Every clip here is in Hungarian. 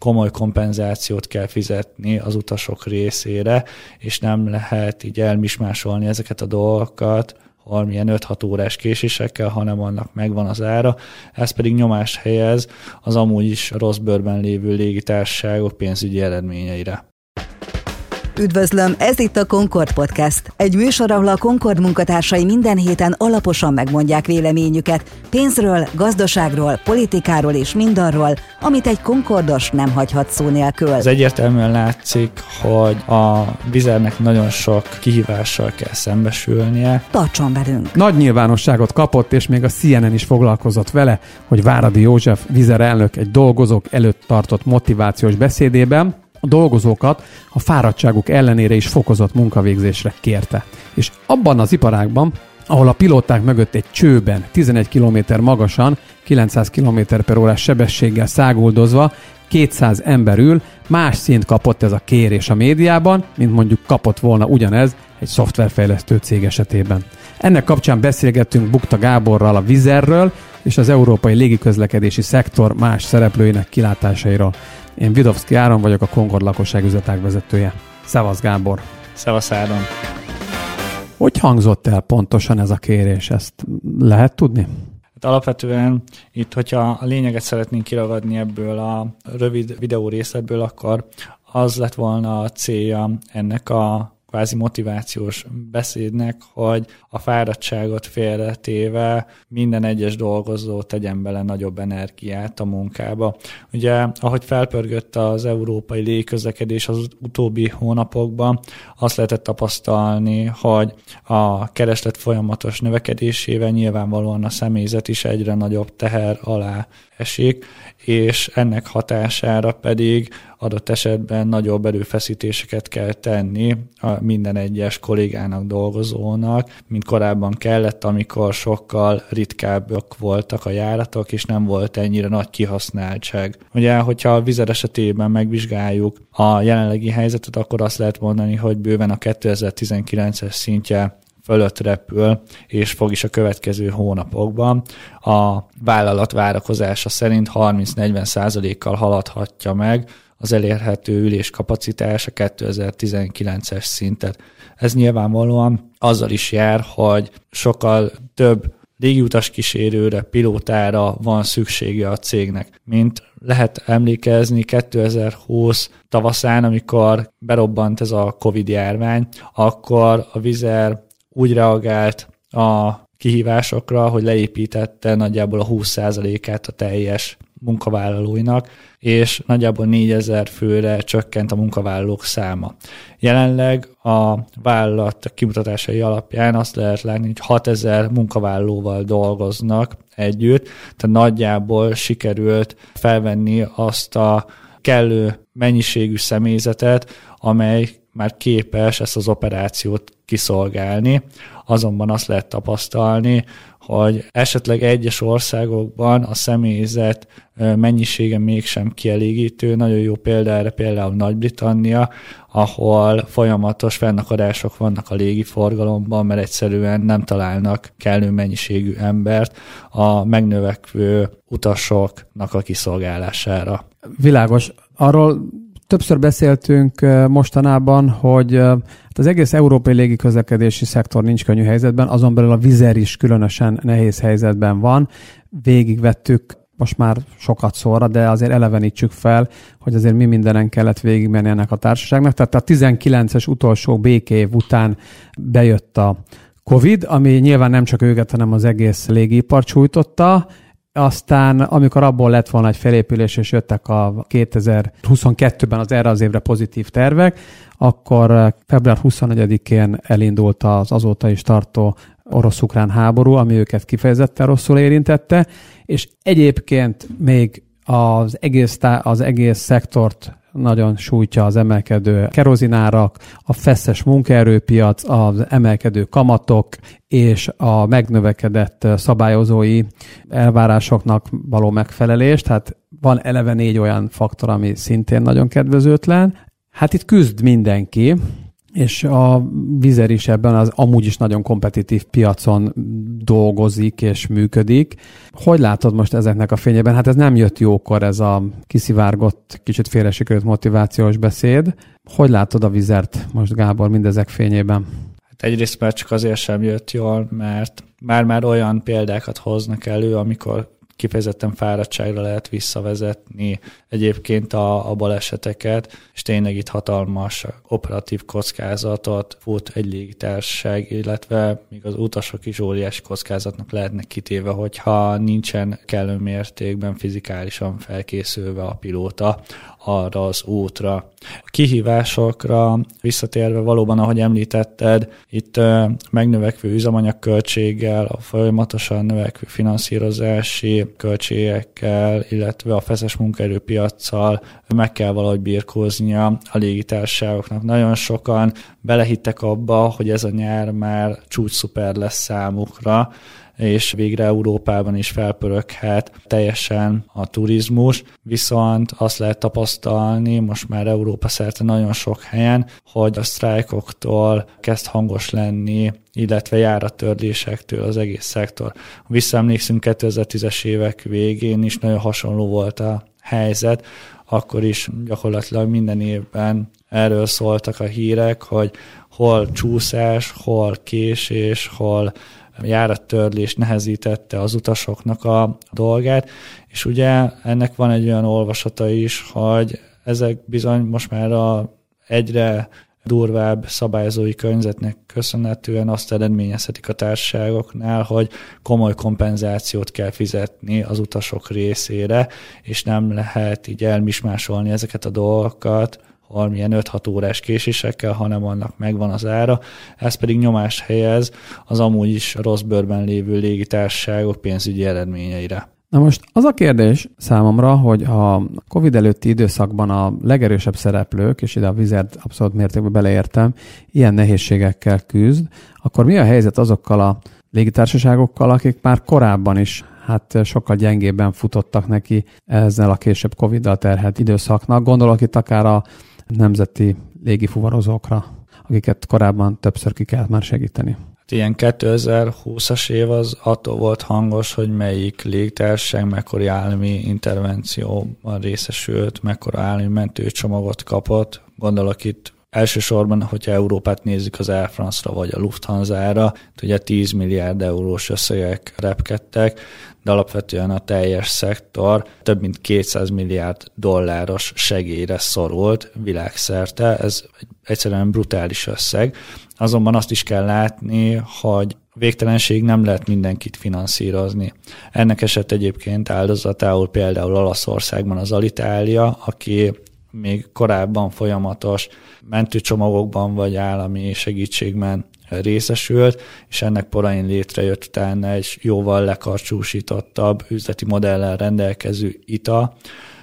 komoly kompenzációt kell fizetni az utasok részére, és nem lehet így elmismásolni ezeket a dolgokat, valamilyen 5-6 órás késésekkel, hanem annak megvan az ára. Ez pedig nyomást helyez az amúgy is rossz bőrben lévő légitársaságok pénzügyi eredményeire. Üdvözlöm, ez itt a Concord Podcast. Egy műsor, ahol a Concord munkatársai minden héten alaposan megmondják véleményüket pénzről, gazdaságról, politikáról és mindarról, amit egy Concordos nem hagyhat szó nélkül. Ez egyértelműen látszik, hogy a vizernek nagyon sok kihívással kell szembesülnie. Tartson velünk! Nagy nyilvánosságot kapott, és még a CNN is foglalkozott vele, hogy Váradi József vizer elnök egy dolgozók előtt tartott motivációs beszédében a dolgozókat a fáradtságuk ellenére is fokozott munkavégzésre kérte. És abban az iparágban, ahol a pilóták mögött egy csőben 11 km magasan, 900 km per órás sebességgel száguldozva 200 ember ül, más szint kapott ez a kérés a médiában, mint mondjuk kapott volna ugyanez egy szoftverfejlesztő cég esetében. Ennek kapcsán beszélgettünk Bukta Gáborral a Vizerről és az európai légiközlekedési szektor más szereplőinek kilátásairól. Én Vidovszki Áron vagyok, a Concord lakosság üzletág vezetője. Szevasz Gábor! Szevasz Áron! Hogy hangzott el pontosan ez a kérés? Ezt lehet tudni? Hát alapvetően itt, hogyha a lényeget szeretnénk kiragadni ebből a rövid videó részletből, akkor az lett volna a célja ennek a kvázi motivációs beszédnek, hogy a fáradtságot félretéve minden egyes dolgozó tegyen bele nagyobb energiát a munkába. Ugye, ahogy felpörgött az európai légközlekedés az utóbbi hónapokban, azt lehetett tapasztalni, hogy a kereslet folyamatos növekedésével nyilvánvalóan a személyzet is egyre nagyobb teher alá esik, és ennek hatására pedig adott esetben nagyobb erőfeszítéseket kell tenni a minden egyes kollégának, dolgozónak, mint korábban kellett, amikor sokkal ritkábbak voltak a járatok, és nem volt ennyire nagy kihasználtság. Ugye, hogyha a vizer esetében megvizsgáljuk a jelenlegi helyzetet, akkor azt lehet mondani, hogy bőven a 2019-es szintje fölött repül, és fog is a következő hónapokban. A vállalat várakozása szerint 30-40 százalékkal haladhatja meg az elérhető ülés kapacitás a 2019-es szintet. Ez nyilvánvalóan azzal is jár, hogy sokkal több légiutas kísérőre, pilótára van szüksége a cégnek. Mint lehet emlékezni 2020 tavaszán, amikor berobbant ez a Covid járvány, akkor a Vizer úgy reagált a kihívásokra, hogy leépítette nagyjából a 20%-át a teljes munkavállalóinak, és nagyjából 4000 főre csökkent a munkavállalók száma. Jelenleg a vállalat kimutatásai alapján azt lehet látni, hogy 6000 munkavállalóval dolgoznak együtt, tehát nagyjából sikerült felvenni azt a kellő mennyiségű személyzetet, amely már képes ezt az operációt kiszolgálni. Azonban azt lehet tapasztalni, hogy esetleg egyes országokban a személyzet mennyisége mégsem kielégítő. Nagyon jó példa erre például Nagy-Britannia, ahol folyamatos fennakadások vannak a légiforgalomban, mert egyszerűen nem találnak kellő mennyiségű embert a megnövekvő utasoknak a kiszolgálására. Világos. Arról Többször beszéltünk mostanában, hogy hát az egész európai légiközlekedési szektor nincs könnyű helyzetben, azon belül a vizer is különösen nehéz helyzetben van. Végigvettük most már sokat szóra, de azért elevenítsük fel, hogy azért mi mindenen kellett végigmenni ennek a társaságnak. Tehát a 19-es utolsó békév után bejött a Covid, ami nyilván nem csak őket, hanem az egész légipar csújtotta, aztán, amikor abból lett volna egy felépülés, és jöttek a 2022-ben az erre az évre pozitív tervek, akkor eh, február 24-én elindult az azóta is tartó orosz-ukrán háború, ami őket kifejezetten rosszul érintette, és egyébként még az egész, az egész szektort nagyon sújtja az emelkedő kerozinárak, a feszes munkaerőpiac, az emelkedő kamatok és a megnövekedett szabályozói elvárásoknak való megfelelés. Tehát van eleve négy olyan faktor, ami szintén nagyon kedvezőtlen. Hát itt küzd mindenki, és a Vizer is ebben az amúgy is nagyon kompetitív piacon dolgozik és működik. Hogy látod most ezeknek a fényében? Hát ez nem jött jókor, ez a kiszivárgott, kicsit félresikörült motivációs beszéd. Hogy látod a Vizert most, Gábor, mindezek fényében? Hát egyrészt már csak azért sem jött jól, mert már-már olyan példákat hoznak elő, amikor kifejezetten fáradtságra lehet visszavezetni egyébként a, a baleseteket, és tényleg itt hatalmas operatív kockázatot fut egy légitársaság, illetve még az utasok is óriási kockázatnak lehetnek kitéve, hogyha nincsen kellő mértékben fizikálisan felkészülve a pilóta arra az útra. A kihívásokra visszatérve valóban, ahogy említetted, itt megnövekvő üzemanyagköltséggel, a folyamatosan növekvő finanszírozási költségekkel, illetve a feszes munkaerőpiacsal meg kell valahogy birkóznia a légitársaságoknak. Nagyon sokan belehittek abba, hogy ez a nyár már csúcs szuper lesz számukra, és végre Európában is felpöröghet teljesen a turizmus, viszont azt lehet tapasztalni most már Európa szerte nagyon sok helyen, hogy a sztrájkoktól kezd hangos lenni illetve járattörlésektől az egész szektor. Visszaemlékszünk 2010-es évek végén is nagyon hasonló volt a helyzet, akkor is gyakorlatilag minden évben erről szóltak a hírek, hogy hol csúszás, hol késés, hol járattörlés nehezítette az utasoknak a dolgát, és ugye ennek van egy olyan olvasata is, hogy ezek bizony most már a egyre durvább szabályozói környezetnek köszönhetően azt eredményezhetik a társaságoknál, hogy komoly kompenzációt kell fizetni az utasok részére, és nem lehet így elmismásolni ezeket a dolgokat, valamilyen 5-6 órás késésekkel, hanem annak megvan az ára. Ez pedig nyomás helyez az amúgy is rossz bőrben lévő légitársaságok pénzügyi eredményeire. Na most az a kérdés számomra, hogy a COVID előtti időszakban a legerősebb szereplők, és ide a vizet abszolút mértékben beleértem, ilyen nehézségekkel küzd, akkor mi a helyzet azokkal a légitársaságokkal, akik már korábban is hát sokkal gyengébben futottak neki ezzel a később Covid-dal terhelt időszaknak. Gondolok itt akár a nemzeti légifuvarozókra, akiket korábban többször ki kellett már segíteni. Hát ilyen 2020-as év az attól volt hangos, hogy melyik légtársaság mekkora állami intervencióban részesült, mekkora állami mentőcsomagot kapott. Gondolok itt Elsősorban, hogyha Európát nézzük az Air France-ra vagy a Lufthansa-ra, ugye 10 milliárd eurós összegek repkedtek, de alapvetően a teljes szektor több mint 200 milliárd dolláros segélyre szorult világszerte. Ez egy egyszerűen brutális összeg. Azonban azt is kell látni, hogy végtelenség nem lehet mindenkit finanszírozni. Ennek eset egyébként áldozatául például Olaszországban az Alitália, aki még korábban folyamatos mentőcsomagokban vagy állami segítségben részesült, és ennek porain létrejött utána egy jóval lekarcsúsítottabb üzleti modellel rendelkező ITA,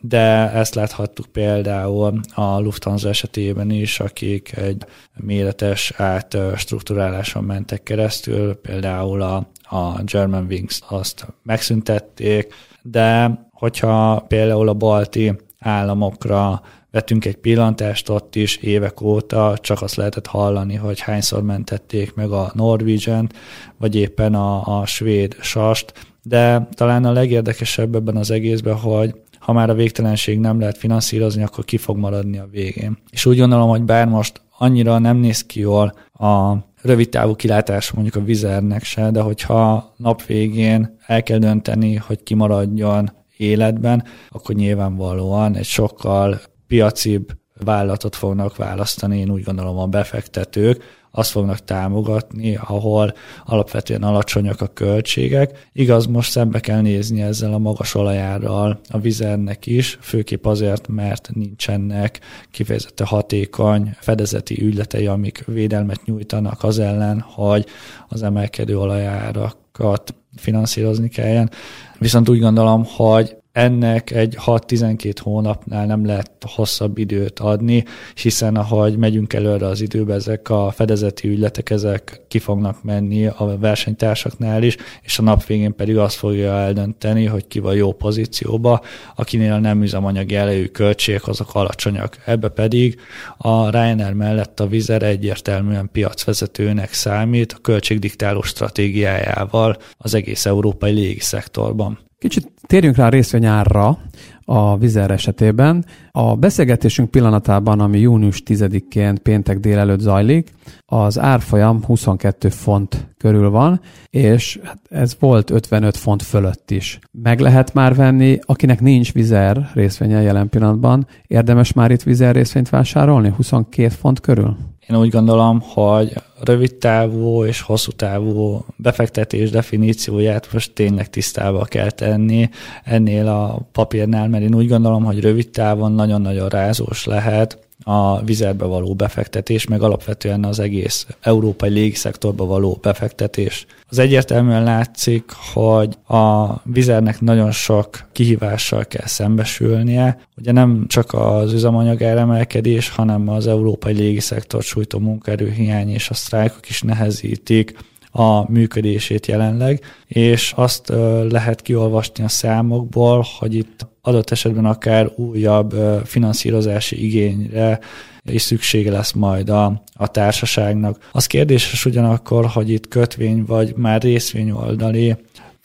de ezt láthattuk például a Lufthansa esetében is, akik egy méretes átstruktúráláson mentek keresztül, például a, a German Wings azt megszüntették, de hogyha például a balti államokra vettünk egy pillantást ott is évek óta, csak azt lehetett hallani, hogy hányszor mentették meg a Norwegian, vagy éppen a, a svéd sast, de talán a legérdekesebb ebben az egészben, hogy ha már a végtelenség nem lehet finanszírozni, akkor ki fog maradni a végén. És úgy gondolom, hogy bár most annyira nem néz ki jól a rövid távú kilátás mondjuk a vizernek se, de hogyha nap végén el kell dönteni, hogy kimaradjon életben, akkor nyilvánvalóan egy sokkal piacibb vállalatot fognak választani, én úgy gondolom a befektetők, azt fognak támogatni, ahol alapvetően alacsonyak a költségek. Igaz, most szembe kell nézni ezzel a magas olajárral a vizernek is, főképp azért, mert nincsenek kifejezetten hatékony fedezeti ügyletei, amik védelmet nyújtanak az ellen, hogy az emelkedő olajárakat finanszírozni kelljen. Viszont úgy gondolom, hogy ennek egy 6-12 hónapnál nem lehet hosszabb időt adni, hiszen ahogy megyünk előre az időbe, ezek a fedezeti ügyletek, ezek ki fognak menni a versenytársaknál is, és a nap végén pedig azt fogja eldönteni, hogy ki van jó pozícióba, akinél nem üzemanyag jelejű költségek azok alacsonyak. Ebbe pedig a Ryanair mellett a Vizer egyértelműen piacvezetőnek számít a költségdiktáló stratégiájával az egész európai légiszektorban. Kicsit térjünk rá a részvényárra a Vizer esetében. A beszélgetésünk pillanatában, ami június 10-én péntek délelőtt zajlik, az árfolyam 22 font körül van, és hát ez volt 55 font fölött is. Meg lehet már venni, akinek nincs Vizer részvénye jelen pillanatban, érdemes már itt Vizer részvényt vásárolni 22 font körül? Én úgy gondolom, hogy rövid távú és hosszú távú befektetés definícióját most tényleg tisztába kell tenni ennél a papírnál, mert én úgy gondolom, hogy rövid távon nagyon-nagyon rázós lehet a vizerbe való befektetés, meg alapvetően az egész európai légiszektorba való befektetés. Az egyértelműen látszik, hogy a vizernek nagyon sok kihívással kell szembesülnie. Ugye nem csak az üzemanyag emelkedés, hanem az európai légiszektor sújtó munkaerőhiány és a sztrájkok is nehezítik a működését jelenleg, és azt lehet kiolvasni a számokból, hogy itt adott esetben akár újabb finanszírozási igényre is szüksége lesz majd a, a társaságnak. Az kérdéses ugyanakkor, hogy itt kötvény vagy már részvény oldali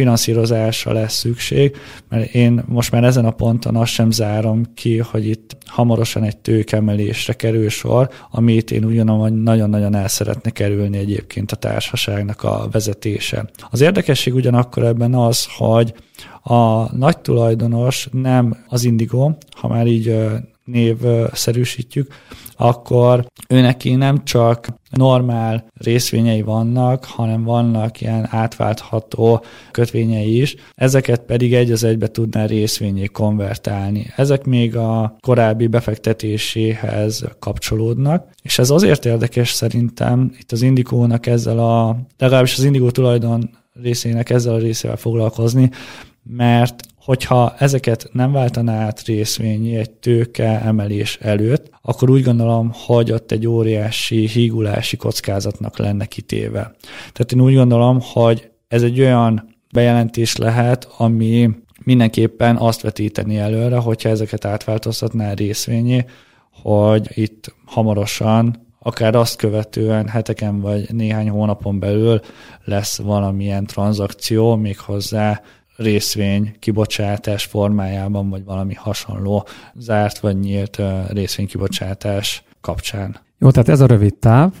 finanszírozásra lesz szükség, mert én most már ezen a ponton azt sem zárom ki, hogy itt hamarosan egy tőkemelésre kerül sor, amit én ugyanúgy nagyon-nagyon el szeretne kerülni egyébként a társaságnak a vezetése. Az érdekesség ugyanakkor ebben az, hogy a nagy tulajdonos nem az Indigo, ha már így névszerűsítjük, akkor őneki nem csak normál részvényei vannak, hanem vannak ilyen átváltható kötvényei is, ezeket pedig egy az egybe tudná részvényé konvertálni. Ezek még a korábbi befektetéséhez kapcsolódnak, és ez azért érdekes szerintem itt az Indikónak ezzel a, legalábbis az Indigo tulajdon részének ezzel a részével foglalkozni, mert hogyha ezeket nem váltaná át részvényi egy tőke emelés előtt, akkor úgy gondolom, hogy ott egy óriási hígulási kockázatnak lenne kitéve. Tehát én úgy gondolom, hogy ez egy olyan bejelentés lehet, ami mindenképpen azt vetíteni előre, hogyha ezeket átváltoztatná részvényé, hogy itt hamarosan akár azt követően heteken vagy néhány hónapon belül lesz valamilyen tranzakció, méghozzá részvény kibocsátás formájában, vagy valami hasonló zárt vagy nyílt részvénykibocsátás kapcsán. Jó, tehát ez a rövid táv,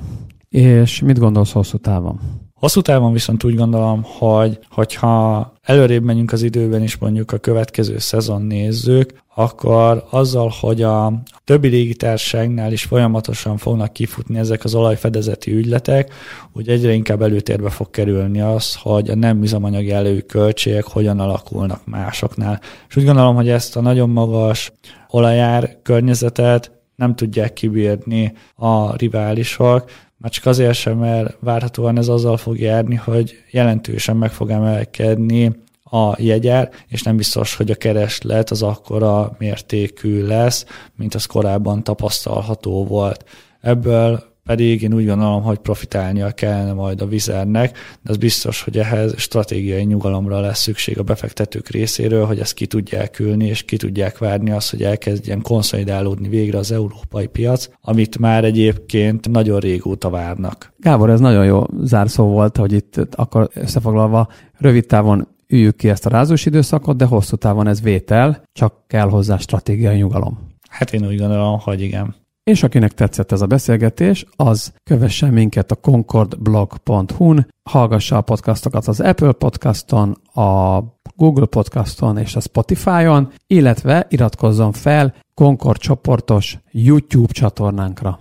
és mit gondolsz hosszú távon? Hosszú távon viszont úgy gondolom, hogy hogyha előrébb megyünk az időben is mondjuk a következő szezon nézzük, akkor azzal, hogy a többi légitárságnál is folyamatosan fognak kifutni ezek az olajfedezeti ügyletek, úgy egyre inkább előtérbe fog kerülni az, hogy a nem üzemanyag jellegű költségek hogyan alakulnak másoknál. És úgy gondolom, hogy ezt a nagyon magas olajár környezetet nem tudják kibírni a riválisok, már csak azért sem, mert várhatóan ez azzal fog járni, hogy jelentősen meg fog emelkedni a jegyár, és nem biztos, hogy a kereslet az akkora mértékű lesz, mint az korábban tapasztalható volt. Ebből pedig én úgy gondolom, hogy profitálnia kellene majd a vizernek, de az biztos, hogy ehhez stratégiai nyugalomra lesz szükség a befektetők részéről, hogy ezt ki tudják ülni, és ki tudják várni azt, hogy elkezdjen konszolidálódni végre az európai piac, amit már egyébként nagyon régóta várnak. Gábor, ez nagyon jó zárszó volt, hogy itt akkor összefoglalva rövid távon üljük ki ezt a rázós időszakot, de hosszú távon ez vétel, csak kell hozzá stratégiai nyugalom. Hát én úgy gondolom, hogy igen. És akinek tetszett ez a beszélgetés, az kövessen minket a concordblog.hu-n, hallgassa a podcastokat az Apple Podcaston, a Google Podcaston és a Spotify-on, illetve iratkozzon fel Concord csoportos YouTube csatornánkra.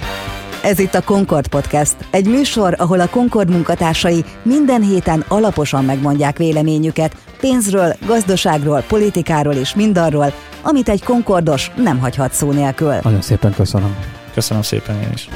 Ez itt a Concord Podcast, egy műsor, ahol a Concord munkatársai minden héten alaposan megmondják véleményüket pénzről, gazdaságról, politikáról és mindarról, amit egy Concordos nem hagyhat szó nélkül. Nagyon szépen köszönöm. Köszönöm szépen én is.